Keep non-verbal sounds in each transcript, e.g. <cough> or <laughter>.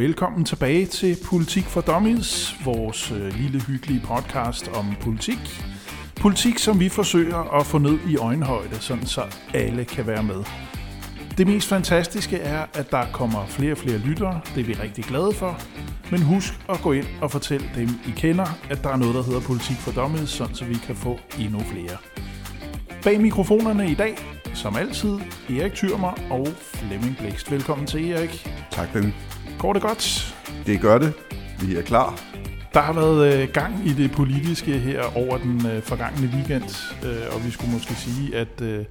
Velkommen tilbage til Politik for Dummies, vores øh, lille hyggelige podcast om politik. Politik, som vi forsøger at få ned i øjenhøjde, sådan så alle kan være med. Det mest fantastiske er, at der kommer flere og flere lyttere. Det er vi rigtig glade for. Men husk at gå ind og fortælle dem, I kender, at der er noget, der hedder Politik for Dummies, sådan så vi kan få endnu flere. Bag mikrofonerne i dag, som altid, Erik Thyrmer og Flemming Blækst. Velkommen til, Erik. Tak, Flemming. Går det godt? Det gør det. Vi er klar. Der har været øh, gang i det politiske her over den øh, forgangne weekend, øh, og vi skulle måske sige, at øh,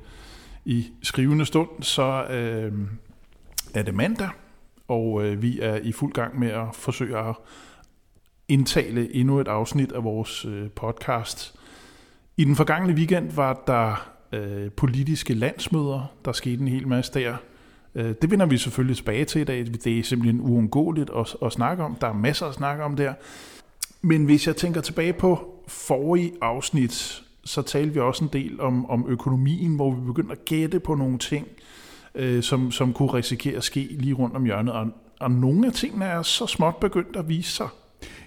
i skrivende stund, så øh, er det mandag, og øh, vi er i fuld gang med at forsøge at indtale endnu et afsnit af vores øh, podcast. I den forgangne weekend var der øh, politiske landsmøder. Der skete en hel masse der. Øh, det vender vi selvfølgelig tilbage til i dag. Det er simpelthen uundgåeligt at, at snakke om. Der er masser at snakke om der. Men hvis jeg tænker tilbage på forrige afsnit, så talte vi også en del om, om økonomien, hvor vi begyndte at gætte på nogle ting, øh, som, som kunne risikere at ske lige rundt om hjørnet. Og, og nogle af tingene er så småt begyndt at vise sig.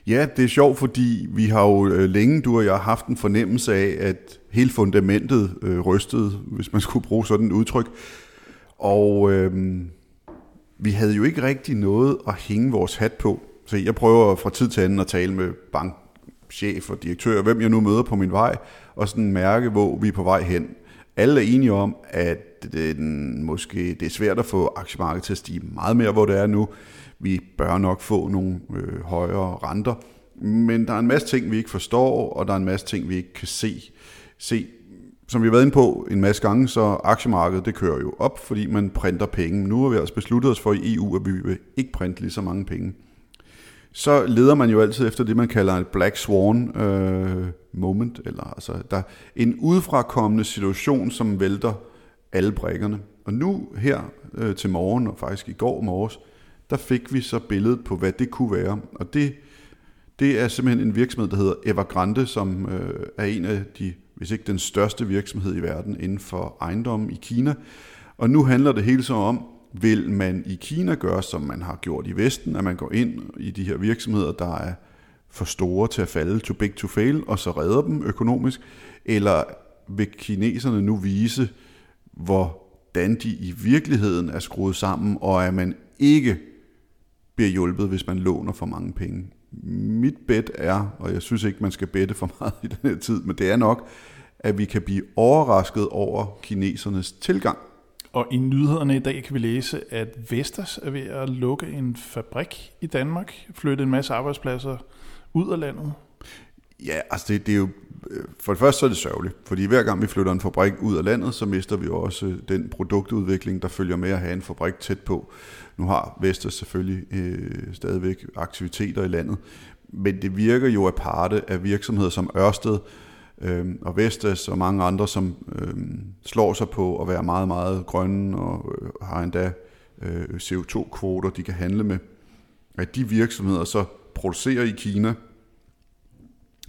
Ja, det er sjovt, fordi vi har jo øh, længe, du og jeg, haft en fornemmelse af, at hele fundamentet øh, rystede, hvis man skulle bruge sådan et udtryk. Og øh, vi havde jo ikke rigtig noget at hænge vores hat på. Så jeg prøver fra tid til anden at tale med bankchef og direktør, hvem jeg nu møder på min vej, og sådan mærke, hvor vi er på vej hen. Alle er enige om, at det, måske det er svært at få aktiemarkedet til at stige meget mere, hvor det er nu. Vi bør nok få nogle øh, højere renter. Men der er en masse ting, vi ikke forstår, og der er en masse ting, vi ikke kan se. se som vi har været inde på en masse gange, så aktiemarkedet det kører jo op, fordi man printer penge. Nu har vi altså besluttet os for i EU, at vi vil ikke printe lige så mange penge. Så leder man jo altid efter det, man kalder et black swan øh, moment, eller altså der en udefrakommende situation, som vælter alle brækkerne. Og nu her øh, til morgen, og faktisk i går morges, der fik vi så billedet på, hvad det kunne være. Og det, det er simpelthen en virksomhed, der hedder Evergrande, som øh, er en af de, hvis ikke den største virksomhed i verden inden for ejendom i Kina. Og nu handler det hele så om, vil man i Kina gøre, som man har gjort i Vesten, at man går ind i de her virksomheder, der er for store til at falde, too big to fail, og så redder dem økonomisk, eller vil kineserne nu vise, hvordan de i virkeligheden er skruet sammen, og at man ikke bliver hjulpet, hvis man låner for mange penge. Mit bet er, og jeg synes ikke, man skal bette for <laughs> meget i den her tid, men det er nok, at vi kan blive overrasket over kinesernes tilgang. Og i nyhederne i dag kan vi læse, at Vestas er ved at lukke en fabrik i Danmark, flytte en masse arbejdspladser ud af landet. Ja, altså det, det er jo, Øh, for det første så er det sørgeligt, fordi hver gang vi flytter en fabrik ud af landet, så mister vi også den produktudvikling, der følger med at have en fabrik tæt på. Nu har Vestas selvfølgelig øh, stadigvæk aktiviteter i landet, men det virker jo aparte af virksomheder som Ørsted øh, og Vestas og mange andre, som øh, slår sig på at være meget, meget grønne og øh, har endda øh, CO2-kvoter, de kan handle med. At de virksomheder så producerer i Kina,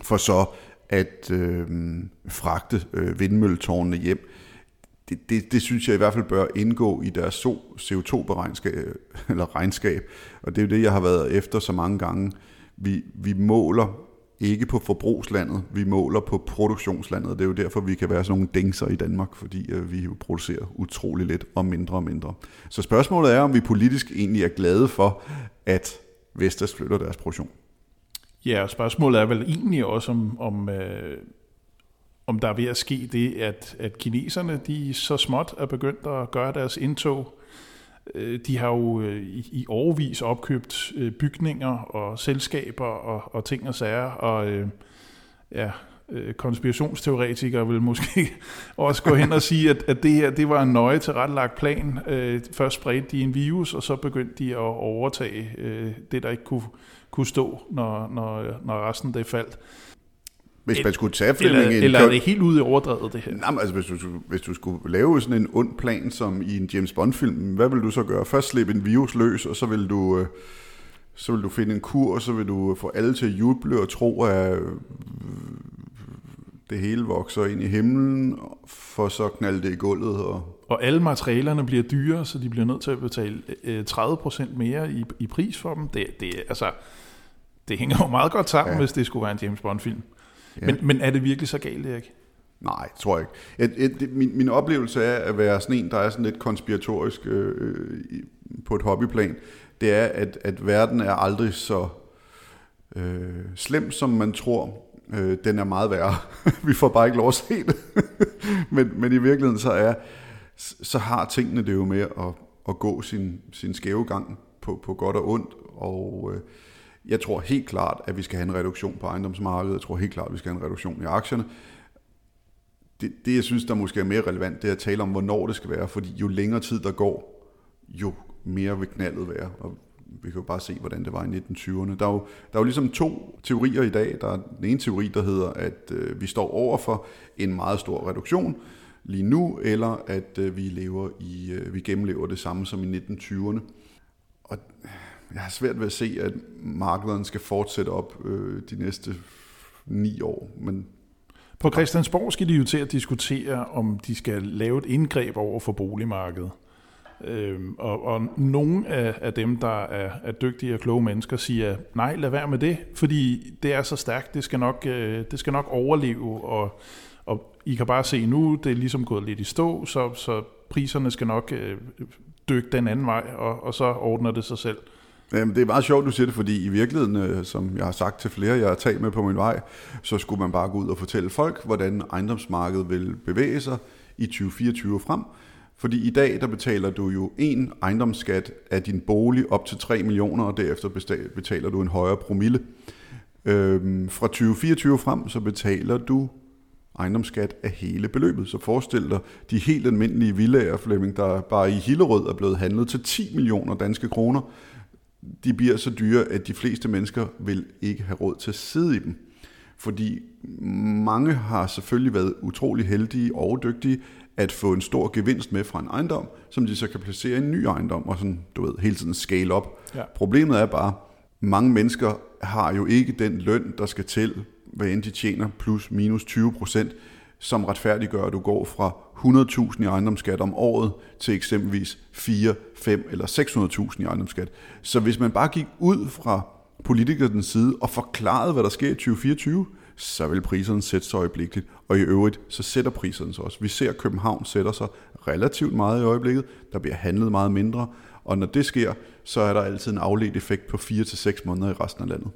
for så at øh, fragte øh, vindmølletårnene hjem. Det, det, det synes jeg i hvert fald bør indgå i deres CO2-beregnskab, øh, eller regnskab. Og det er jo det, jeg har været efter så mange gange. Vi, vi måler ikke på forbrugslandet, vi måler på produktionslandet. Det er jo derfor, vi kan være sådan nogle dingser i Danmark, fordi øh, vi jo producerer utrolig lidt og mindre og mindre. Så spørgsmålet er, om vi politisk egentlig er glade for, at Vestas flytter deres produktion. Ja, og spørgsmålet er vel egentlig også, om, om, øh, om der er ved at ske det, at, at kineserne de så småt er begyndt at gøre deres indtog. Øh, de har jo øh, i, i overvis opkøbt øh, bygninger og selskaber og, og ting og sager, og øh, ja, konspirationsteoretikere vil måske <laughs> også gå hen og sige, at, at det her det var en nøje tilrettelagt plan. Først spredte de en virus, og så begyndte de at overtage det, der ikke kunne kunne stå, når, når, når resten det faldt. Hvis man skulle tage Flemming... Eller, eller er det helt ude i overdrevet, det her? Nej, men altså, hvis du, hvis du skulle lave sådan en ond plan, som i en James Bond-film, hvad vil du så gøre? Først slippe en virus løs, og så vil du... Øh, så vil du finde en kur, og så vil du få alle til at juble og tro, at det hele vokser ind i himlen, for så knalde det i gulvet. Og... og alle materialerne bliver dyre, så de bliver nødt til at betale 30% mere i, i pris for dem. Det, det, altså, det hænger jo meget godt sammen, ja. hvis det skulle være en James Bond-film. Ja. Men, men er det virkelig så galt, Erik? Nej, tror jeg ikke. Et, et, min, min oplevelse af at være sådan en, der er sådan lidt konspiratorisk øh, på et hobbyplan, det er, at, at verden er aldrig så øh, slem, som man tror. Øh, den er meget værre. <laughs> Vi får bare ikke lov at se det. <laughs> men, men i virkeligheden så er så har tingene det jo med at, at gå sin, sin skæve gang på, på godt og ondt. Og øh, jeg tror helt klart, at vi skal have en reduktion på ejendomsmarkedet. Jeg tror helt klart, at vi skal have en reduktion i aktierne. Det, det jeg synes, der måske er mere relevant, det er at tale om, hvornår det skal være. Fordi jo længere tid der går, jo mere vil knaldet være. Og vi kan jo bare se, hvordan det var i 1920'erne. Der er jo, der er jo ligesom to teorier i dag. Der er den ene teori, der hedder, at øh, vi står over for en meget stor reduktion lige nu, eller at øh, vi lever i, øh, vi gennemlever det samme som i 1920'erne. Og jeg har svært ved at se, at markederne skal fortsætte op øh, de næste ni år, men på Christiansborg skal de jo til at diskutere, om de skal lave et indgreb over for boligmarkedet. Øhm, og, og nogle af, af dem, der er, er dygtige og kloge mennesker, siger, nej, lad være med det, fordi det er så stærkt, det skal nok, øh, det skal nok overleve, og, og I kan bare se nu, det er ligesom gået lidt i stå, så, så priserne skal nok øh, dykke den anden vej, og, og så ordner det sig selv. Jamen, det er meget sjovt, du siger det, fordi i virkeligheden, øh, som jeg har sagt til flere, jeg har talt med på min vej, så skulle man bare gå ud og fortælle folk, hvordan ejendomsmarkedet vil bevæge sig i 2024 frem. Fordi i dag, der betaler du jo en ejendomsskat af din bolig op til 3 millioner, og derefter betaler du en højere promille. Øhm, fra 2024 frem, så betaler du ejendomsskat af hele beløbet. Så forestil dig de helt almindelige villager, Flemming, der bare i Hillerød er blevet handlet til 10 millioner danske kroner. De bliver så dyre, at de fleste mennesker vil ikke have råd til at sidde i dem. Fordi mange har selvfølgelig været utrolig heldige og dygtige at få en stor gevinst med fra en ejendom, som de så kan placere i en ny ejendom, og sådan, du ved, hele tiden scale op. Ja. Problemet er bare, mange mennesker har jo ikke den løn, der skal til, hvad end de tjener, plus minus 20 procent, som retfærdiggør, at du går fra 100.000 i ejendomsskat om året til eksempelvis 4, 5 eller 600.000 i ejendomsskat. Så hvis man bare gik ud fra politikernes side og forklarede, hvad der sker i 2024, så vil priserne sætte sig øjeblikkeligt. Og i øvrigt, så sætter priserne sig også. Vi ser, at København sætter sig relativt meget i øjeblikket. Der bliver handlet meget mindre. Og når det sker, så er der altid en afledt effekt på 4-6 måneder i resten af landet.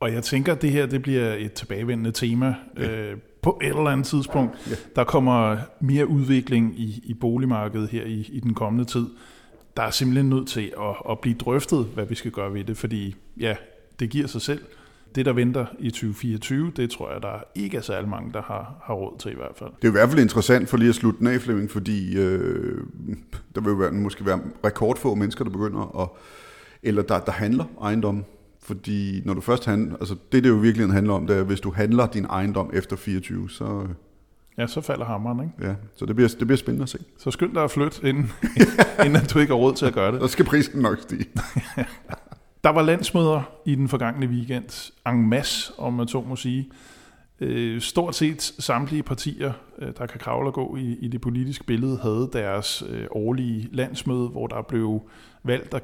Og jeg tænker, at det her det bliver et tilbagevendende tema ja. øh, på et eller andet tidspunkt. Ja. Der kommer mere udvikling i, i boligmarkedet her i, i den kommende tid. Der er simpelthen nødt til at, at blive drøftet, hvad vi skal gøre ved det, fordi ja, det giver sig selv det, der venter i 2024, det tror jeg, der ikke er særlig mange, der har, har råd til i hvert fald. Det er i hvert fald interessant for lige at slutte den af, Flemming, fordi øh, der vil jo være, måske være rekordfå mennesker, der begynder at, eller der, der handler ejendom. Fordi når du først handler, altså det, det jo virkelig handler om, det er, hvis du handler din ejendom efter 24, så... Ja, så falder hammeren, ikke? Ja, så det bliver, det bliver spændende at se. Så skynd dig at flytte, inden, <laughs> inden du ikke har råd til at gøre det. Så skal prisen nok stige. <laughs> Der var landsmøder i den forgangne weekend, en masse, om man så må sige. Øh, stort set samtlige partier, øh, der kan kravle og gå i, i det politiske billede, havde deres øh, årlige landsmøde, hvor der blev valgt og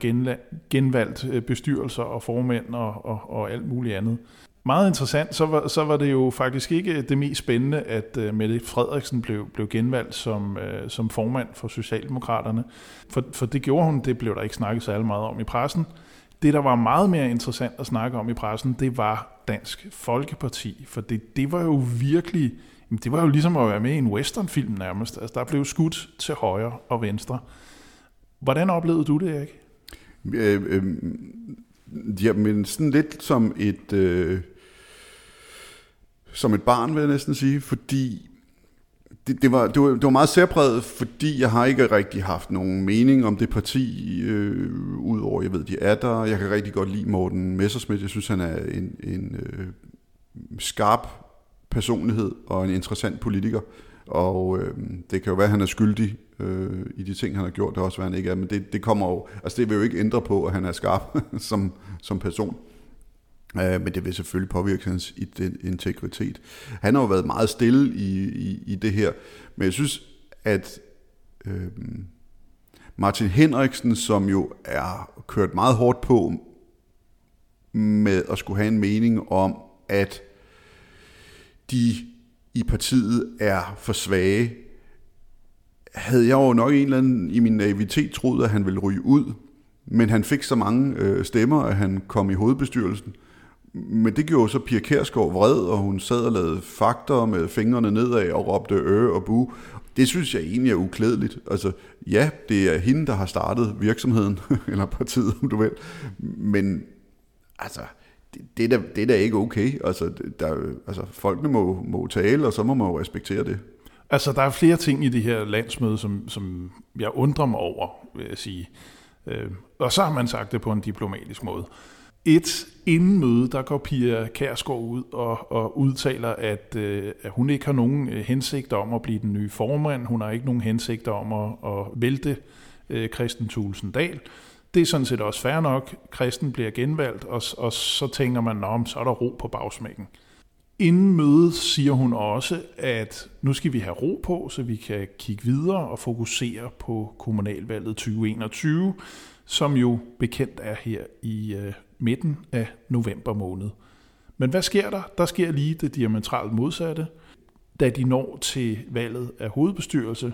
genvalgt øh, bestyrelser og formænd og, og, og alt muligt andet. Meget interessant, så var, så var det jo faktisk ikke det mest spændende, at øh, Mette Frederiksen blev, blev genvalgt som, øh, som formand for Socialdemokraterne. For, for det gjorde hun, det blev der ikke snakket særlig meget om i pressen. Det, der var meget mere interessant at snakke om i pressen, det var Dansk Folkeparti. For det, det var jo virkelig, det var jo ligesom at være med i en westernfilm nærmest. Altså, der blev skudt til højre og venstre. Hvordan oplevede du det, Erik? Øh, øh, jamen, sådan lidt som et... Øh, som et barn, vil jeg næsten sige, fordi det, det, var, det, var, det var meget særpræget, fordi jeg har ikke rigtig haft nogen mening om det parti, øh, udover jeg ved, de er der. Jeg kan rigtig godt lide Morten Messersmith. Jeg synes, han er en, en øh, skarp personlighed og en interessant politiker. Og øh, det kan jo være, at han er skyldig øh, i de ting, han har gjort. Det også være, at han ikke er. Men det, det kommer jo, altså det vil jo ikke ændre på, at han er skarp <laughs> som, som person. Øh, men det vil selvfølgelig påvirke hans integritet. Han har jo været meget stille i, i, i det her, men jeg synes, at øh, Martin Henriksen, som jo er kørt meget hårdt på med at skulle have en mening om, at de i partiet er for svage, havde jeg jo nok en eller anden i min naivitet troet, at han ville ryge ud. Men han fik så mange øh, stemmer, at han kom i hovedbestyrelsen. Men det gjorde så Pia Kærsgaard vred, og hun sad og lavede fakter med fingrene nedad og råbte ø og bu. Det synes jeg egentlig er uklædeligt. Altså, ja, det er hende, der har startet virksomheden, <laughs> eller partiet, om du vil. Men altså, det, det, er da, det er da ikke okay. Altså, der, altså folkene må, må tale, og så må man jo respektere det. Altså, der er flere ting i det her landsmøde, som, som jeg undrer mig over, vil jeg sige. Øh, og så har man sagt det på en diplomatisk måde. Et inden møde, der går Pia Kærsgaard ud og, og udtaler, at, øh, at hun ikke har nogen øh, hensigt hensigter om at blive den nye formand. Hun har ikke nogen hensigter om at, at vælte øh, Christen Thulsen Dahl. Det er sådan set også fair nok. Kristen bliver genvalgt, og, og så tænker man, om så er der ro på bagsmækken. Inden mødet siger hun også, at nu skal vi have ro på, så vi kan kigge videre og fokusere på kommunalvalget 2021, som jo bekendt er her i øh, midten af november måned. Men hvad sker der? Der sker lige det diametralt modsatte. Da de når til valget af hovedbestyrelse,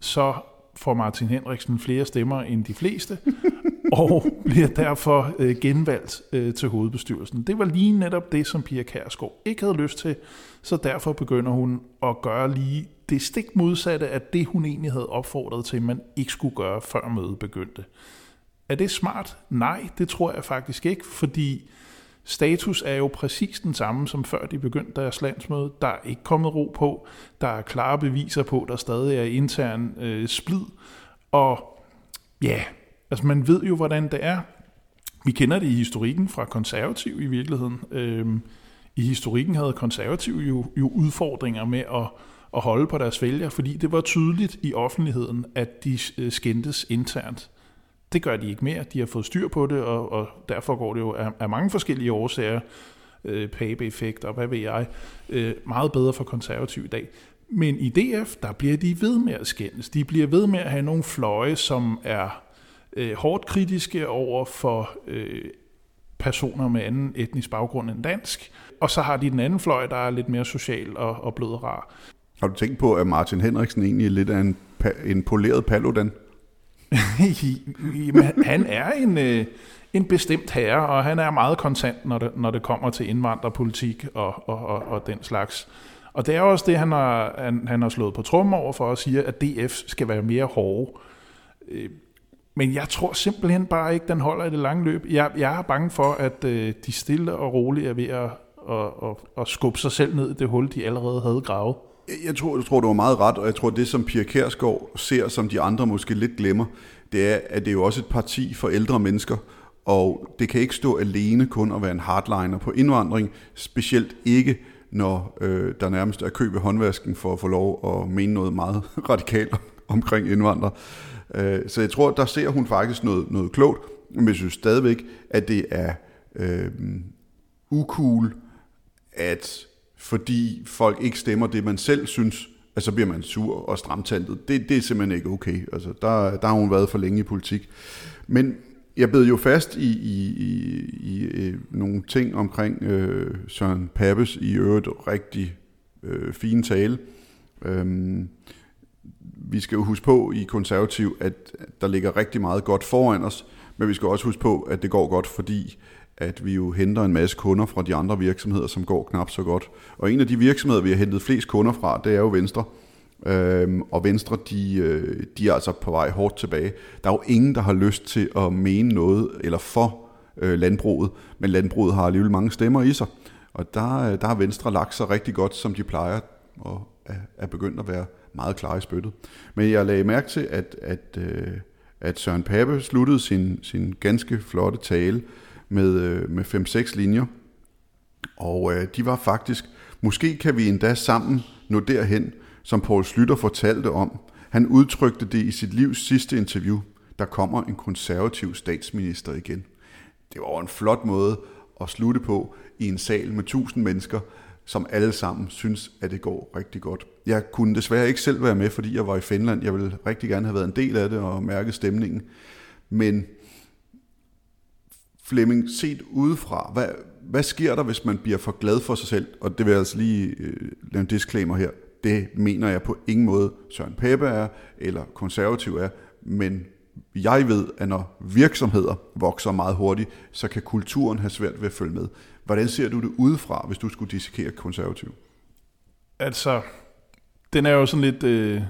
så får Martin Henriksen flere stemmer end de fleste, <laughs> og bliver derfor øh, genvalgt øh, til hovedbestyrelsen. Det var lige netop det, som Pia Kærsgaard ikke havde lyst til, så derfor begynder hun at gøre lige det stik modsatte af det, hun egentlig havde opfordret til, man ikke skulle gøre, før mødet begyndte. Er det smart? Nej, det tror jeg faktisk ikke, fordi status er jo præcis den samme som før de begyndte deres landsmøde. Der er ikke kommet ro på. Der er klare beviser på, at der stadig er intern øh, splid. Og ja, altså man ved jo, hvordan det er. Vi kender det i historikken fra konservativ i virkeligheden. Øhm, I historikken havde konservativ jo, jo udfordringer med at, at holde på deres vælger, fordi det var tydeligt i offentligheden, at de øh, skændtes internt. Det gør de ikke mere. De har fået styr på det, og, og derfor går det jo af, af mange forskellige årsager, øh, pape-effekt og hvad ved jeg, øh, meget bedre for konservativ i dag. Men i DF, der bliver de ved med at skændes. De bliver ved med at have nogle fløje, som er øh, hårdt kritiske over for øh, personer med anden etnisk baggrund end dansk. Og så har de den anden fløj, der er lidt mere social og, og blød og rar. Har du tænkt på, at Martin Henriksen egentlig er lidt af en, en poleret paludan? <laughs> han er en, øh, en bestemt herre, og han er meget kontant, når det, når det kommer til indvandrerpolitik og, og, og, og den slags. Og det er også det, han har, han, han har slået på trummen over for at sige, at DF skal være mere hårde. Øh, men jeg tror simpelthen bare ikke, den holder i det lange løb. Jeg, jeg er bange for, at øh, de stille og roligt er ved at, at, at, at skubbe sig selv ned i det hul, de allerede havde gravet. Jeg tror, jeg tror, du var meget ret, og jeg tror, det som Pia Kærsgaard ser, som de andre måske lidt glemmer, det er, at det er jo også et parti for ældre mennesker, og det kan ikke stå alene kun at være en hardliner på indvandring, specielt ikke, når øh, der nærmest er køb i håndvasken for at få lov at mene noget meget <laughs> radikalt omkring indvandrere. Øh, så jeg tror, der ser hun faktisk noget, noget klogt, men jeg synes stadigvæk, at det er øh, ukul, at fordi folk ikke stemmer det, man selv synes, at så bliver man sur og stramtantet. Det, det er simpelthen ikke okay. Altså, der, der har hun været for længe i politik. Men jeg bed jo fast i, i, i, i i nogle ting omkring øh, Søren Pappes i øvrigt rigtig øh, fine tale. Øhm, vi skal jo huske på i konservativ, at der ligger rigtig meget godt foran os, men vi skal også huske på, at det går godt, fordi at vi jo henter en masse kunder fra de andre virksomheder, som går knap så godt. Og en af de virksomheder, vi har hentet flest kunder fra, det er jo Venstre. Øhm, og Venstre, de, øh, de er altså på vej hårdt tilbage. Der er jo ingen, der har lyst til at mene noget eller for øh, landbruget, men landbruget har alligevel mange stemmer i sig. Og der, øh, der har Venstre lagt sig rigtig godt, som de plejer, og er, er begyndt at være meget klar i spyttet. Men jeg lagde mærke til, at, at, øh, at Søren Pape sluttede sin, sin ganske flotte tale med, øh, med 5-6 linjer. Og øh, de var faktisk, måske kan vi endda sammen nå derhen, som Paul Slytter fortalte om. Han udtrykte det i sit livs sidste interview. Der kommer en konservativ statsminister igen. Det var en flot måde at slutte på i en sal med tusind mennesker, som alle sammen synes, at det går rigtig godt. Jeg kunne desværre ikke selv være med, fordi jeg var i Finland. Jeg ville rigtig gerne have været en del af det og mærke stemningen. Men Flemming, set udefra, hvad, hvad sker der, hvis man bliver for glad for sig selv? Og det vil jeg altså lige øh, lave en disclaimer her. Det mener jeg på ingen måde Søren Pape er, eller konservativ er, men jeg ved, at når virksomheder vokser meget hurtigt, så kan kulturen have svært ved at følge med. Hvordan ser du det udefra, hvis du skulle dissekere konservativ? Altså, den er jo sådan lidt, øh,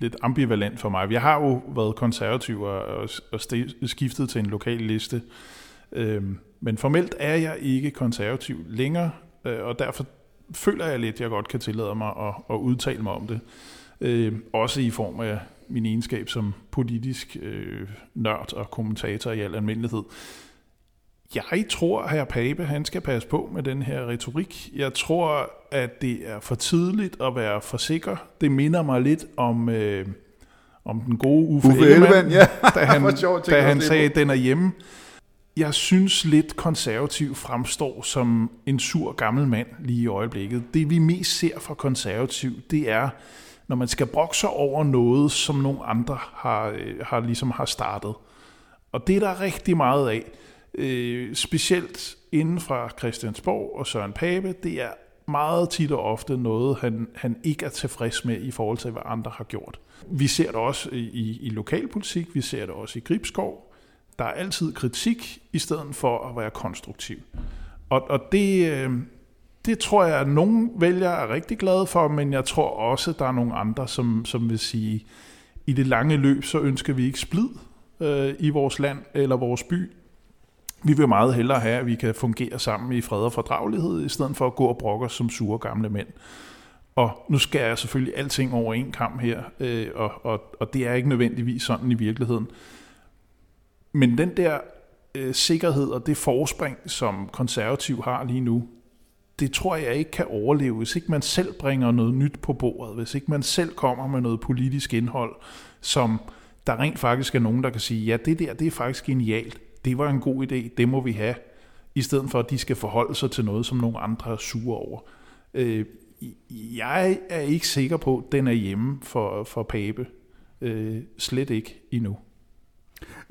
lidt ambivalent for mig. Jeg har jo været konservativ og, og, og skiftet til en lokal liste. Øh, men formelt er jeg ikke konservativ længere, øh, og derfor føler jeg lidt, at jeg godt kan tillade mig at, at udtale mig om det. Øh, også i form af min egenskab som politisk øh, nørd og kommentator i al almindelighed. Jeg tror, at herr Pape han skal passe på med den her retorik. Jeg tror, at det er for tidligt at være for sikker. Det minder mig lidt om, øh, om den gode Uffe, Uffe Ellemann, ja. <laughs> da han, <laughs> da han sagde, at den er hjemme. Jeg synes lidt konservativ fremstår som en sur gammel mand lige i øjeblikket. Det vi mest ser fra konservativ, det er, når man skal brokse over noget, som nogle andre har, øh, har, ligesom har startet. Og det er der rigtig meget af. Øh, specielt inden fra Christiansborg og Søren Pape, det er meget tit og ofte noget, han, han ikke er tilfreds med i forhold til, hvad andre har gjort. Vi ser det også i, i lokalpolitik, vi ser det også i Gribskov. Der er altid kritik, i stedet for at være konstruktiv. Og, og det, øh, det tror jeg, at nogle vælgere er rigtig glade for, men jeg tror også, at der er nogle andre, som, som vil sige, i det lange løb, så ønsker vi ikke splid øh, i vores land eller vores by. Vi vil meget hellere have, at vi kan fungere sammen i fred og fordragelighed, i stedet for at gå og brokke os som sure gamle mænd. Og nu skal jeg selvfølgelig alting over en kamp her, øh, og, og, og det er ikke nødvendigvis sådan i virkeligheden. Men den der øh, sikkerhed og det forspring, som konservativ har lige nu, det tror jeg ikke kan overleve, hvis ikke man selv bringer noget nyt på bordet, hvis ikke man selv kommer med noget politisk indhold, som der rent faktisk er nogen, der kan sige, ja, det der, det er faktisk genialt, det var en god idé, det må vi have, i stedet for, at de skal forholde sig til noget, som nogle andre er sure over. Øh, jeg er ikke sikker på, at den er hjemme for, for Pape. Øh, slet ikke endnu.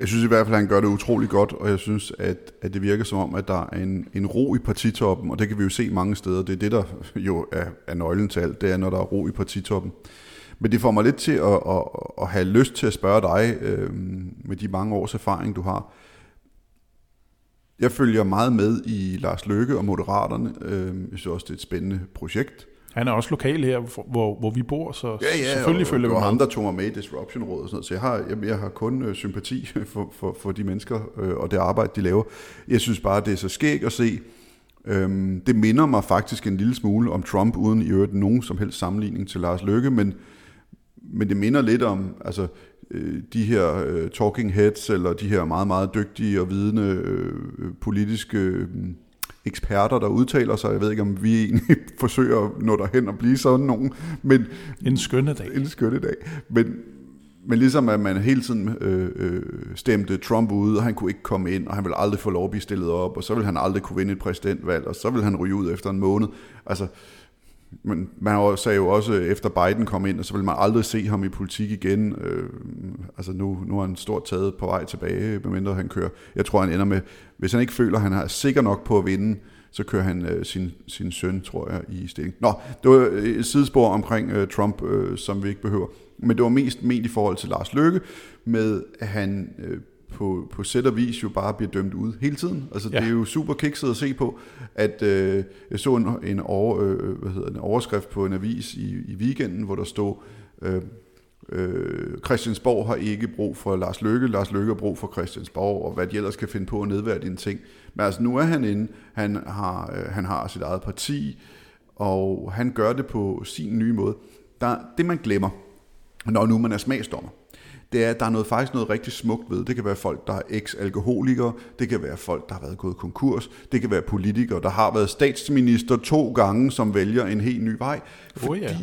Jeg synes i hvert fald, at han gør det utrolig godt, og jeg synes, at, at det virker som om, at der er en, en ro i partitoppen, og det kan vi jo se mange steder. Det er det, der jo er, er nøglen til alt, det er, når der er ro i partitoppen. Men det får mig lidt til at, at, at have lyst til at spørge dig, øh, med de mange års erfaring, du har. Jeg følger meget med i Lars Løkke og Moderaterne. Øh, jeg synes også, det er et spændende projekt. Han er også lokal her, hvor, hvor vi bor, så ja, ja, selvfølgelig og, følger vi med. Og ham, der tog mig med i Disruption Rådet og sådan noget, så jeg har, jeg, jeg har kun øh, sympati <laughs> for, for, for de mennesker øh, og det arbejde, de laver. Jeg synes bare, det er så skægt at se. Øhm, det minder mig faktisk en lille smule om Trump, uden i øvrigt nogen som helst sammenligning til Lars Løkke, men, men det minder lidt om altså, øh, de her øh, talking heads, eller de her meget, meget dygtige og vidende øh, politiske... Øh, eksperter, der udtaler sig. Jeg ved ikke, om vi egentlig <laughs> forsøger at nå derhen og blive sådan nogen. Men, en skønne dag. En skønne dag. Men, men ligesom at man hele tiden øh, øh, stemte Trump ud, og han kunne ikke komme ind, og han ville aldrig få lov at blive stillet op, og så ville han aldrig kunne vinde et præsidentvalg, og så ville han ryge ud efter en måned. Altså, men man sagde jo også, efter Biden kom ind, så vil man aldrig se ham i politik igen. Øh, altså nu, nu er han stort taget på vej tilbage, medmindre han kører. Jeg tror, han ender med, hvis han ikke føler, at han er sikker nok på at vinde, så kører han øh, sin, sin søn, tror jeg, i stilling. Nå, det var øh, et sidespor omkring øh, Trump, øh, som vi ikke behøver. Men det var mest ment i forhold til Lars Løkke, med at han øh, på, på sæt og vis jo bare bliver dømt ud hele tiden. Altså ja. det er jo super kikset at se på, at øh, jeg så en, en, over, øh, hvad hedder, en overskrift på en avis i, i weekenden, hvor der stod, øh, øh, Christiansborg har ikke brug for Lars Løkke, Lars Løkke har brug for Christiansborg, og hvad de ellers kan finde på at nedværdige en ting. Men altså nu er han inde, han har, øh, han har sit eget parti, og han gør det på sin nye måde. Der, det man glemmer, når nu man er smagsdommer, det er, at der er noget, faktisk noget rigtig smukt ved. Det kan være folk, der er eks-alkoholikere, det kan være folk, der har været gået konkurs, det kan være politikere, der har været statsminister to gange, som vælger en helt ny vej, fordi oh, ja.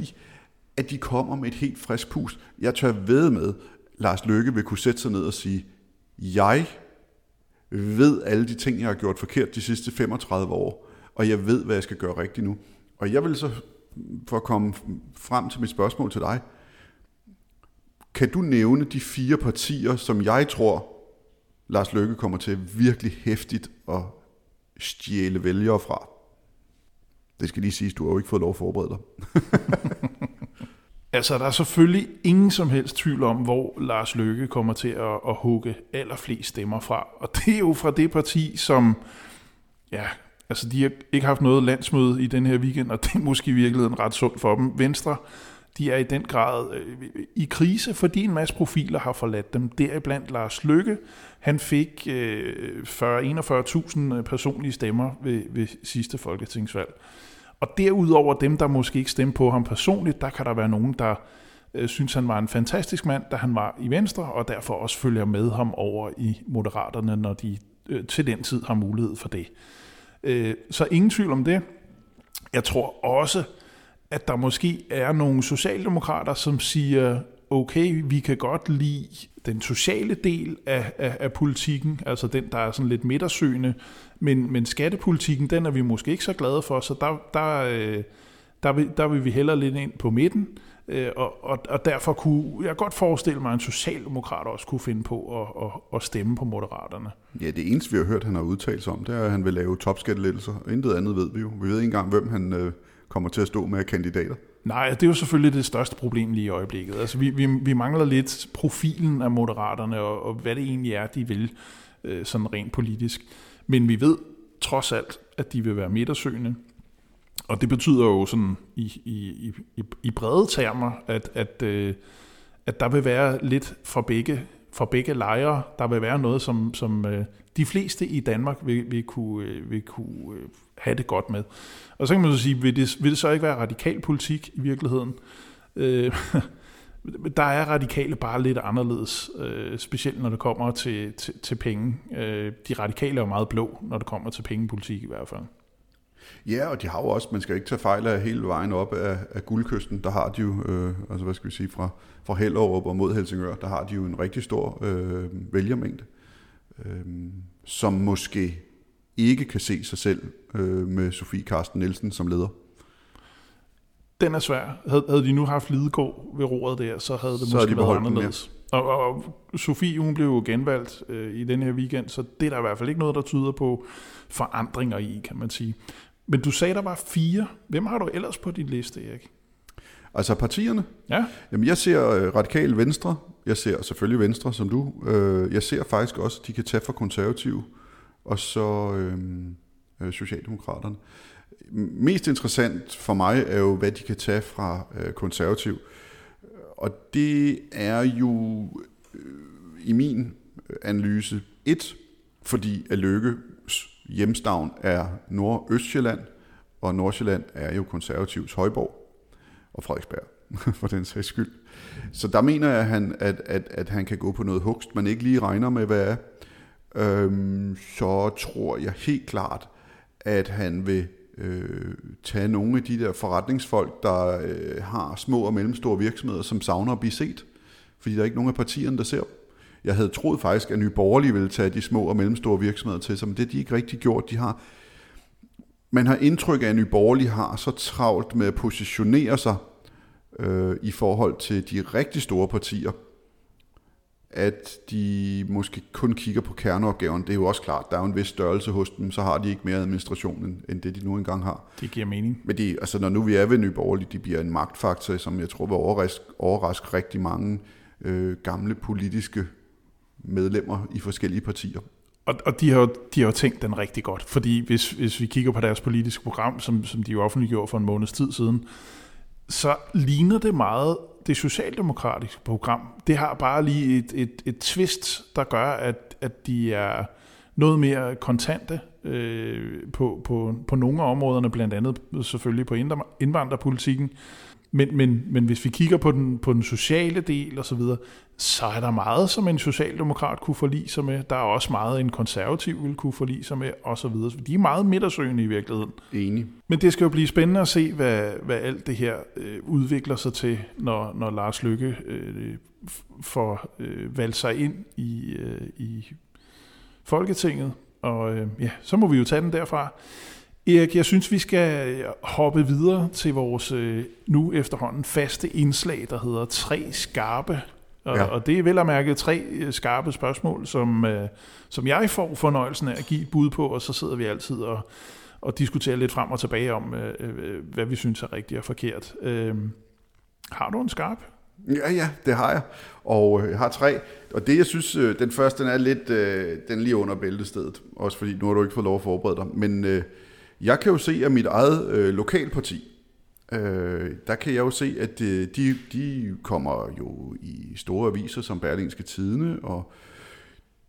at de kommer med et helt frisk pus. Jeg tør ved med, Lars Løkke vil kunne sætte sig ned og sige, jeg ved alle de ting, jeg har gjort forkert de sidste 35 år, og jeg ved, hvad jeg skal gøre rigtigt nu. Og jeg vil så, for at komme frem til mit spørgsmål til dig, kan du nævne de fire partier, som jeg tror, Lars Løkke kommer til virkelig hæftigt at stjæle vælgere fra? Det skal lige siges, du har jo ikke fået lov at forberede dig. <laughs> altså, der er selvfølgelig ingen som helst tvivl om, hvor Lars Løkke kommer til at, at hugge allerflest stemmer fra. Og det er jo fra det parti, som, ja, altså de har ikke haft noget landsmøde i den her weekend, og det er måske i virkeligheden ret sundt for dem. Venstre, de er i den grad øh, i krise, fordi en masse profiler har forladt dem. Deriblandt Lars Lykke, han fik øh, 40-41.000 øh, personlige stemmer ved, ved sidste folketingsvalg. Og derudover dem, der måske ikke stemte på ham personligt, der kan der være nogen, der øh, synes, han var en fantastisk mand, da han var i Venstre, og derfor også følger med ham over i Moderaterne, når de øh, til den tid har mulighed for det. Øh, så ingen tvivl om det. Jeg tror også, at der måske er nogle socialdemokrater, som siger, okay, vi kan godt lide den sociale del af, af, af politikken, altså den, der er sådan lidt midtersøgende, men, men skattepolitikken, den er vi måske ikke så glade for, så der, der, øh, der, vil, der vil vi hellere lidt ind på midten, øh, og, og, og derfor kunne jeg godt forestille mig, at en socialdemokrat også kunne finde på at, at, at stemme på moderaterne. Ja, det eneste, vi har hørt, han har udtalt sig om, det er, at han vil lave topskattelettelser. Intet andet ved vi jo. Vi ved ikke engang, hvem han øh, kommer til at stå med kandidater. Nej, det er jo selvfølgelig det største problem lige i øjeblikket. Altså, vi, vi, vi mangler lidt profilen af moderaterne, og, og hvad det egentlig er, de vil, øh, sådan rent politisk. Men vi ved trods alt, at de vil være midtersøgende. Og det betyder jo sådan i, i, i, i brede termer, at, at, øh, at der vil være lidt for begge, for begge lejre. Der vil være noget, som, som øh, de fleste i Danmark vil, vil kunne, øh, vil kunne øh, have det godt med. Og så kan man så sige, vil det, vil det så ikke være radikal politik i virkeligheden? Øh, <laughs> der er radikale bare lidt anderledes, øh, specielt når det kommer til, til, til penge. Øh, de radikale er jo meget blå, når det kommer til pengepolitik i hvert fald. Ja, og de har jo også, man skal ikke tage fejl af hele vejen op af, af guldkysten, der har de jo, øh, altså hvad skal vi sige, fra, fra Hellerup og mod Helsingør, der har de jo en rigtig stor øh, vælgermængde, øh, som måske ikke kan se sig selv øh, med Sofie Karsten Nielsen som leder. Den er svær. Havde, havde de nu haft Lidegaard ved roret der, så havde det så måske de været anderledes. Og, og, og Sofie, hun blev jo genvalgt øh, i den her weekend, så det er der i hvert fald ikke noget, der tyder på forandringer i, kan man sige. Men du sagde, der var fire. Hvem har du ellers på din liste, Erik? Altså partierne? Ja. Jamen, jeg ser øh, radikal venstre. Jeg ser selvfølgelig venstre, som du. Øh, jeg ser faktisk også, at de kan tage for konservative og så øhm, øh, Socialdemokraterne. Mest interessant for mig er jo, hvad de kan tage fra øh, konservativ. Og det er jo øh, i min analyse et, fordi at Lykke hjemstavn er Nordøstjylland, og Nordsjælland er jo konservativs højborg, og Frederiksberg <laughs> for den sags skyld. Så der mener jeg, at han, at, at, at han kan gå på noget hugst, man ikke lige regner med, hvad er øhm, så tror jeg helt klart, at han vil øh, tage nogle af de der forretningsfolk, der øh, har små og mellemstore virksomheder, som savner at blive set. Fordi der er ikke nogen af partierne, der ser Jeg havde troet faktisk, at Nye Borgerlige ville tage de små og mellemstore virksomheder til sig, men det har de ikke rigtig gjort. De har, man har indtryk af, at Nye Borgerlige har så travlt med at positionere sig øh, i forhold til de rigtig store partier, at de måske kun kigger på kerneopgaven. Det er jo også klart, der er jo en vis størrelse hos dem, så har de ikke mere administration, end det de nu engang har. Det giver mening. Men de, altså, når nu vi er ved Nye Borgerlige, de bliver en magtfaktor, som jeg tror vil overraske, overraske rigtig mange øh, gamle politiske medlemmer i forskellige partier. Og, og de, har jo, de har jo tænkt den rigtig godt, fordi hvis, hvis vi kigger på deres politiske program, som, som de jo offentliggjorde for en måneds tid siden, så ligner det meget det socialdemokratiske program. Det har bare lige et, et, et twist, der gør, at, at de er noget mere kontante øh, på, på, på nogle af områderne, blandt andet selvfølgelig på indvandrerpolitikken. Men, men, men hvis vi kigger på den, på den sociale del og så videre, så er der meget, som en socialdemokrat kunne forlige sig med. Der er også meget, en konservativ vil kunne forlige sig med, og så videre. De er meget midtersøgende i virkeligheden. Enig. Men det skal jo blive spændende at se, hvad, hvad alt det her øh, udvikler sig til, når, når Lars Lykke øh, får øh, valgt sig ind i, øh, i Folketinget, og øh, ja, så må vi jo tage den derfra. Erik, jeg synes, vi skal hoppe videre til vores øh, nu efterhånden faste indslag, der hedder Tre Skarpe. Og, ja. og det er vel at mærke tre øh, skarpe spørgsmål, som, øh, som jeg får fornøjelsen af at give et bud på, og så sidder vi altid og, og diskuterer lidt frem og tilbage om, hvad vi synes er rigtigt og forkert. Øh, har du en skarp? Ja, ja, det har jeg. Og jeg har tre. Og det, jeg synes, den første, den er lidt, den er lige under bæltestedet. Også fordi, nu har du ikke fået lov at forberede dig. Men jeg kan jo se, at mit eget øh, lokalparti, øh, der kan jeg jo se, at de, de, de kommer jo i store aviser som Berlingske Tidene, og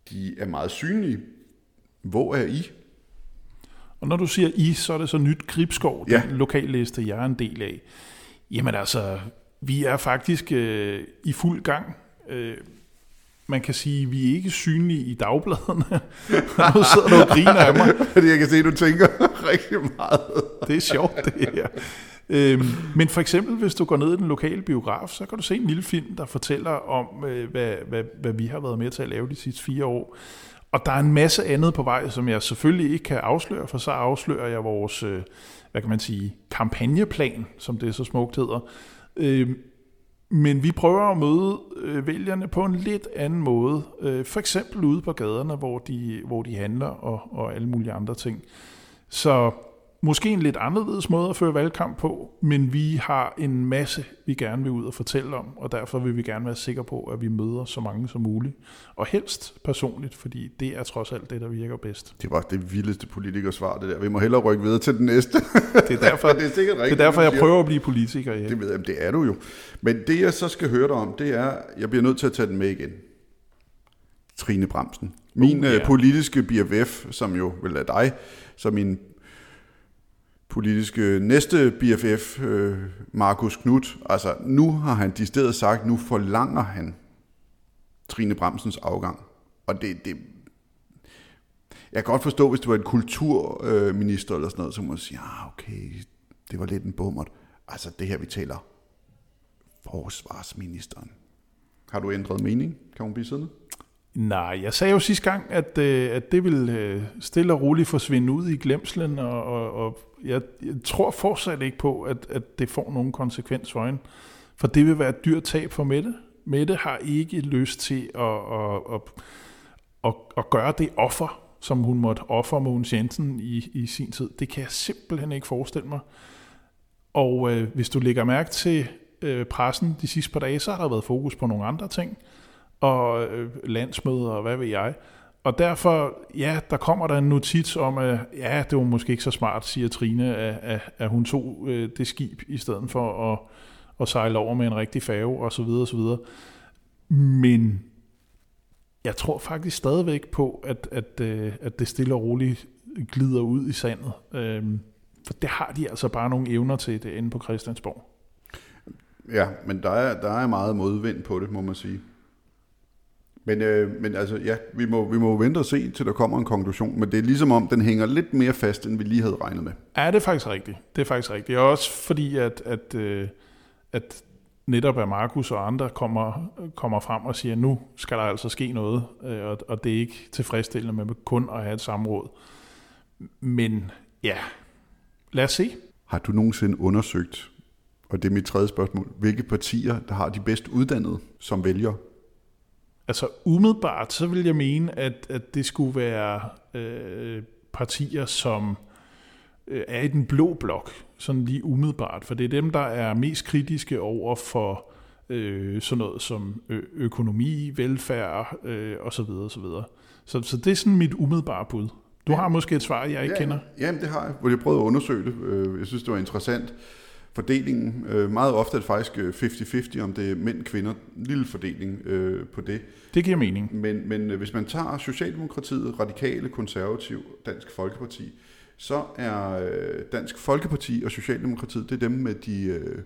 de er meget synlige. Hvor er I? Og når du siger I, så er det så nyt Gribskov, ja. den lokalliste, jeg er en del af. Jamen altså, vi er faktisk øh, i fuld gang. Øh, man kan sige, at vi er ikke synlige i dagbladene. <laughs> nu sidder du og griner af mig. <laughs> Fordi jeg kan se, at du tænker <laughs> rigtig meget. det er sjovt, det her. Øhm, men for eksempel, hvis du går ned i den lokale biograf, så kan du se en lille film, der fortæller om, øh, hvad, hvad, hvad vi har været med til at lave de sidste fire år. Og der er en masse andet på vej, som jeg selvfølgelig ikke kan afsløre, for så afslører jeg vores, øh, hvad kan man sige, kampagneplan, som det så smukt hedder. Øh, men vi prøver at møde øh, vælgerne på en lidt anden måde. Øh, for eksempel ude på gaderne, hvor de, hvor de handler og, og alle mulige andre ting. Så måske en lidt anderledes måde at føre valgkamp på, men vi har en masse, vi gerne vil ud og fortælle om, og derfor vil vi gerne være sikre på, at vi møder så mange som muligt. Og helst personligt, fordi det er trods alt det, der virker bedst. Det var det vildeste politikersvar, det der. Vi må hellere rykke videre til den næste. Det er derfor, <laughs> det er sikkert rigtigt, det er derfor jeg prøver at blive politiker. Ja. Det ved jeg, det er du jo. Men det, jeg så skal høre dig om, det er, jeg bliver nødt til at tage den med igen. Trine Bremsen. Min uh, ja. politiske BFF, som jo vil er dig, som min politiske næste BFF, øh, Markus Knudt, altså nu har han de steder sagt, nu forlanger han Trine Bremsens afgang. Og det, det, jeg kan godt forstå, hvis du er en kulturminister øh, eller sådan noget, så må man sige, ja, okay, det var lidt en bummert. Altså det her, vi taler forsvarsministeren. Har du ændret mening? Kan hun blive siddende? Nej, jeg sagde jo sidste gang, at, øh, at det ville øh, stille og roligt forsvinde ud i glemslen, og, og, og jeg, jeg tror fortsat ikke på, at, at det får nogen konsekvens for hende. For det vil være et dyrt tab for Mette. Mette har ikke lyst til at, at, at, at, at gøre det offer, som hun måtte ofre Mogens Jensen i, i sin tid. Det kan jeg simpelthen ikke forestille mig. Og øh, hvis du lægger mærke til øh, pressen de sidste par dage, så har der været fokus på nogle andre ting og øh, landsmøder og hvad ved jeg. Og derfor, ja, der kommer der en notits om, at ja, det var måske ikke så smart, siger Trine, at, at, at hun tog øh, det skib i stedet for at, at sejle over med en rigtig færge og så videre og så videre. Men jeg tror faktisk stadigvæk på, at, at, øh, at det stille og roligt glider ud i sandet. Øhm, for det har de altså bare nogle evner til det inde på Christiansborg. Ja, men der er, der er meget modvind på det, må man sige. Men, øh, men altså, ja, vi må, vi må vente og se, til der kommer en konklusion. Men det er ligesom om, den hænger lidt mere fast, end vi lige havde regnet med. Ja, det er faktisk rigtigt. Det er faktisk rigtigt. Og også fordi, at, at, øh, at netop at Markus og andre kommer, kommer frem og siger, at nu skal der altså ske noget, øh, og, og det er ikke tilfredsstillende med kun at have et samråd. Men ja, lad os se. Har du nogensinde undersøgt, og det er mit tredje spørgsmål, hvilke partier, der har de bedst uddannede som vælger? Altså umiddelbart, så vil jeg mene, at, at det skulle være øh, partier, som øh, er i den blå blok, sådan lige umiddelbart, for det er dem, der er mest kritiske over for øh, sådan noget som økonomi, velfærd øh, osv. osv. Så, så det er sådan mit umiddelbare bud. Du har måske et svar, jeg ikke ja, kender. Jamen, det har jeg, hvor jeg prøvede at undersøge det. Øh, jeg synes, det var interessant fordelingen. Øh, meget ofte er det faktisk 50-50, øh, om det er mænd kvinder. Lille fordeling øh, på det. Det giver mening. Men, men øh, hvis man tager Socialdemokratiet, Radikale, Konservativ, Dansk Folkeparti, så er øh, Dansk Folkeparti og Socialdemokratiet, det er dem med de øh,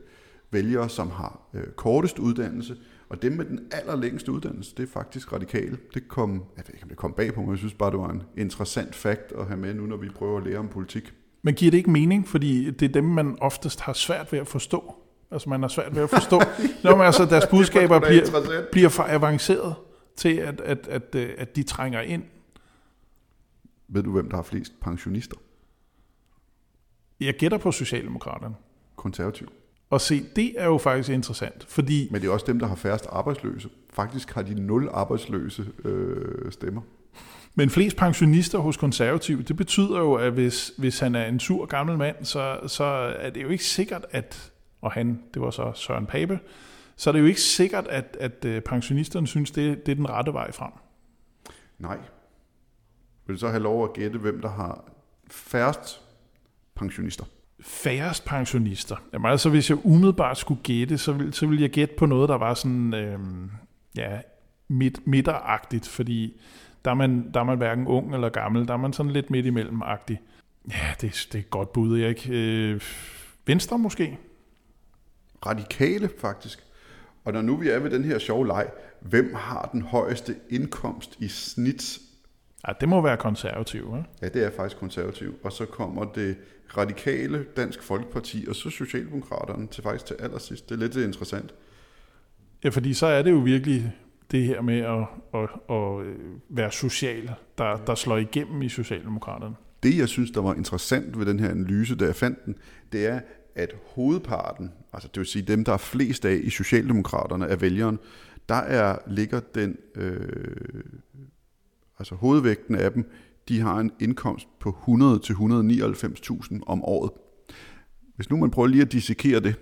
vælgere, som har øh, kortest uddannelse, og dem med den allerlængste uddannelse, det er faktisk radikale. Det kom, jeg ved ikke, om det kom bag på mig, jeg synes bare, det var en interessant fakt at have med nu, når vi prøver at lære om politik. Men giver det ikke mening, fordi det er dem, man oftest har svært ved at forstå? Altså man har svært ved at forstå, <laughs> når man altså deres budskaber bliver, bliver for avanceret til, at, at, at, at de trænger ind. Ved du, hvem der har flest pensionister? Jeg gætter på Socialdemokraterne. Konservativ. Og se, det er jo faktisk interessant, fordi... Men det er også dem, der har færrest arbejdsløse. Faktisk har de nul arbejdsløse øh, stemmer. Men flest pensionister hos konservativ, det betyder jo, at hvis, hvis han er en sur gammel mand, så, så er det jo ikke sikkert, at, og han, det var så Søren Pape, så er det jo ikke sikkert, at, at øh, pensionisterne synes, det, det er den rette vej frem. Nej. Vil du så have lov at gætte, hvem der har færrest pensionister? Færrest pensionister. Jamen altså, hvis jeg umiddelbart skulle gætte, så vil, så vil jeg gætte på noget, der var sådan, øh, ja, midt, midteragtigt, fordi der er, man, der er man hverken ung eller gammel, der er man sådan lidt midt imellem-agtig. Ja, det, det er et godt bud, ikke? Øh, Venstre måske? Radikale, faktisk. Og når nu vi er ved den her sjove leg, hvem har den højeste indkomst i snit? Ja, det må være konservativ, ikke? Ja, det er faktisk konservativ. Og så kommer det radikale, Dansk Folkeparti og så Socialdemokraterne til faktisk til allersidst. Det er lidt interessant. Ja, fordi så er det jo virkelig det her med at, at, at være social, der, der slår igennem i Socialdemokraterne. Det, jeg synes, der var interessant ved den her analyse, da jeg fandt den, det er, at hovedparten, altså det vil sige dem, der er flest af i Socialdemokraterne af vælgeren, der er, ligger den, øh, altså hovedvægten af dem, de har en indkomst på 100 til 199.000 om året. Hvis nu man prøver lige at dissekere det,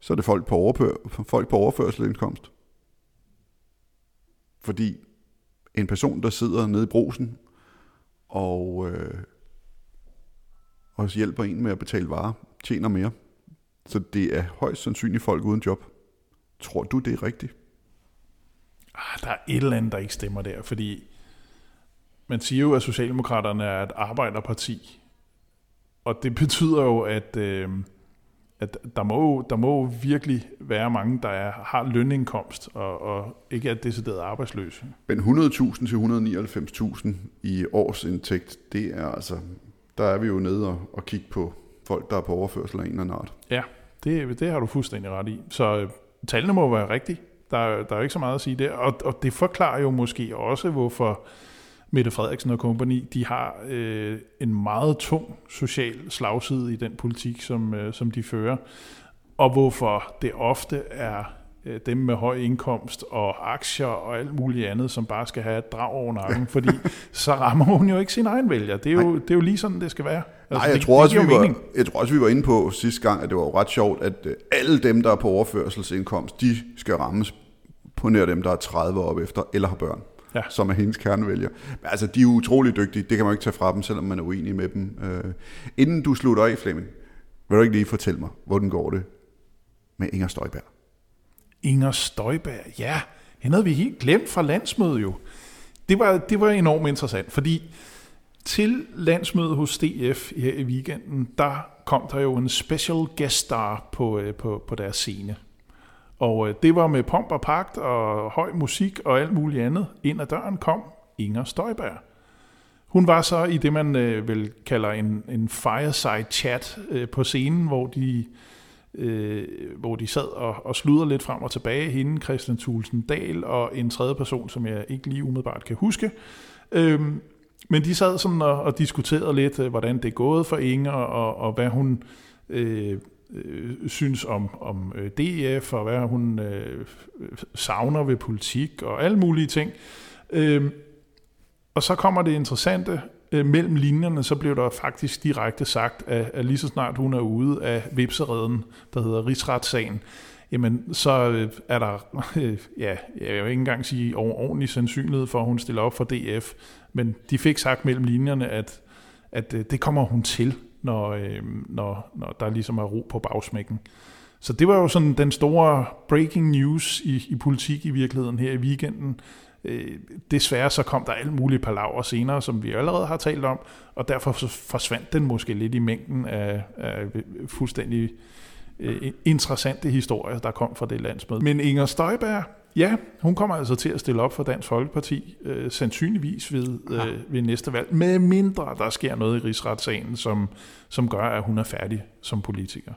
så er det folk på, overfør, folk på overførselindkomst. Fordi en person, der sidder nede i brosen og, øh, og hjælper en med at betale varer, tjener mere. Så det er højst sandsynligt folk uden job. Tror du, det er rigtigt? Ah, der er et eller andet, der ikke stemmer der, fordi man siger jo, at Socialdemokraterne er et arbejderparti. Og det betyder jo, at, øh, at der, må, der må virkelig være mange, der er, har lønindkomst og, og ikke er decideret arbejdsløse. Men 100.000 til 199.000 i årsindtægt, det er altså, der er vi jo nede og, og kigge på folk, der er på overførsel af en eller anden art. Ja, det, det har du fuldstændig ret i. Så øh, tallene må være rigtige. Der, der er jo ikke så meget at sige der. Og, og det forklarer jo måske også, hvorfor Mette Frederiksen og company, de har øh, en meget tung social slagside i den politik, som, øh, som de fører. Og hvorfor det ofte er øh, dem med høj indkomst og aktier og alt muligt andet, som bare skal have et drag over nakken, <laughs> fordi så rammer hun jo ikke sin egen vælger. Det er jo, det er jo lige sådan, det skal være. Altså, Nej, jeg, det, tror også, vi var, mening. jeg tror også, vi var inde på sidste gang, at det var jo ret sjovt, at øh, alle dem, der er på overførselsindkomst, de skal rammes på nær dem, der er 30 op efter, eller har børn, Ja. som er hendes kernevælger. Men altså, de er utrolig dygtige. Det kan man jo ikke tage fra dem, selvom man er uenig med dem. Øh, inden du slutter af, Flemming, vil du ikke lige fortælle mig, hvordan går det med Inger Støjberg? Inger Støjberg, ja, hende havde vi helt glemt fra landsmødet jo. Det var, det var enormt interessant, fordi til landsmødet hos DF her i weekenden, der kom der jo en special guest star på, øh, på, på deres scene. Og øh, det var med pomp og pagt og høj musik og alt muligt andet. Ind ad døren kom Inger Støjberg. Hun var så i det, man øh, vel kalder en, en fireside chat øh, på scenen, hvor de, øh, hvor de sad og, og sludrede lidt frem og tilbage. Hende, Christian Thulsen Dahl og en tredje person, som jeg ikke lige umiddelbart kan huske. Øhm, men de sad sådan og, og diskuterede lidt, øh, hvordan det er gået for Inger, og, og hvad hun øh, øh, synes om, om øh, DF, og hvad hun øh, savner ved politik, og alle mulige ting. Øh, og så kommer det interessante, øh, mellem linjerne, så blev der faktisk direkte sagt, at, at lige så snart hun er ude af vipsereden, der hedder Rigsretssagen, jamen så øh, er der, øh, <laughs> ja, jeg vil ikke engang sige ordentlig sandsynlighed for, at hun stiller op for DF, men de fik sagt mellem linjerne, at, at øh, det kommer hun til, når, øh, når, når der ligesom er ro på bagsmækken. Så det var jo sådan den store breaking news i, i politik i virkeligheden her i weekenden. Øh, desværre så kom der alt muligt palaver senere, som vi allerede har talt om, og derfor så forsvandt den måske lidt i mængden af, af fuldstændig øh, interessante historier, der kom fra det landsmøde. Men Inger Støjberg, ja, hun kommer altså til at stille op for Dansk Folkeparti, øh, sandsynligvis ved, øh, ved næste valg, med mindre der sker noget i rigsretssagen, som, som gør, at hun er færdig som politiker.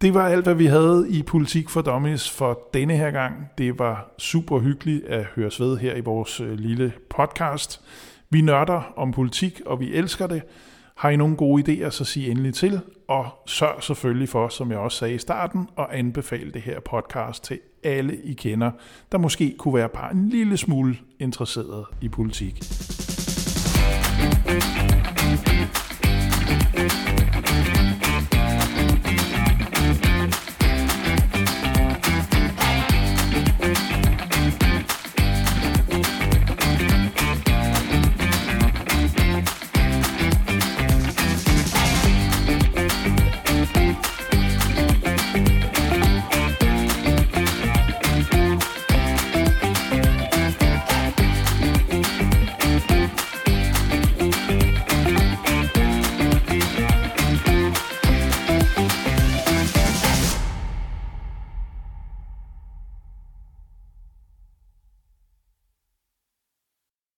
Det var alt, hvad vi havde i Politik for Dummies for denne her gang. Det var super hyggeligt at høres ved her i vores øh, lille podcast. Vi nørder om politik, og vi elsker det. Har I nogle gode idéer, så sig endelig til, og sørg selvfølgelig for, som jeg også sagde i starten, at anbefale det her podcast til alle I kender, der måske kunne være bare en lille smule interesseret i politik. Thank you.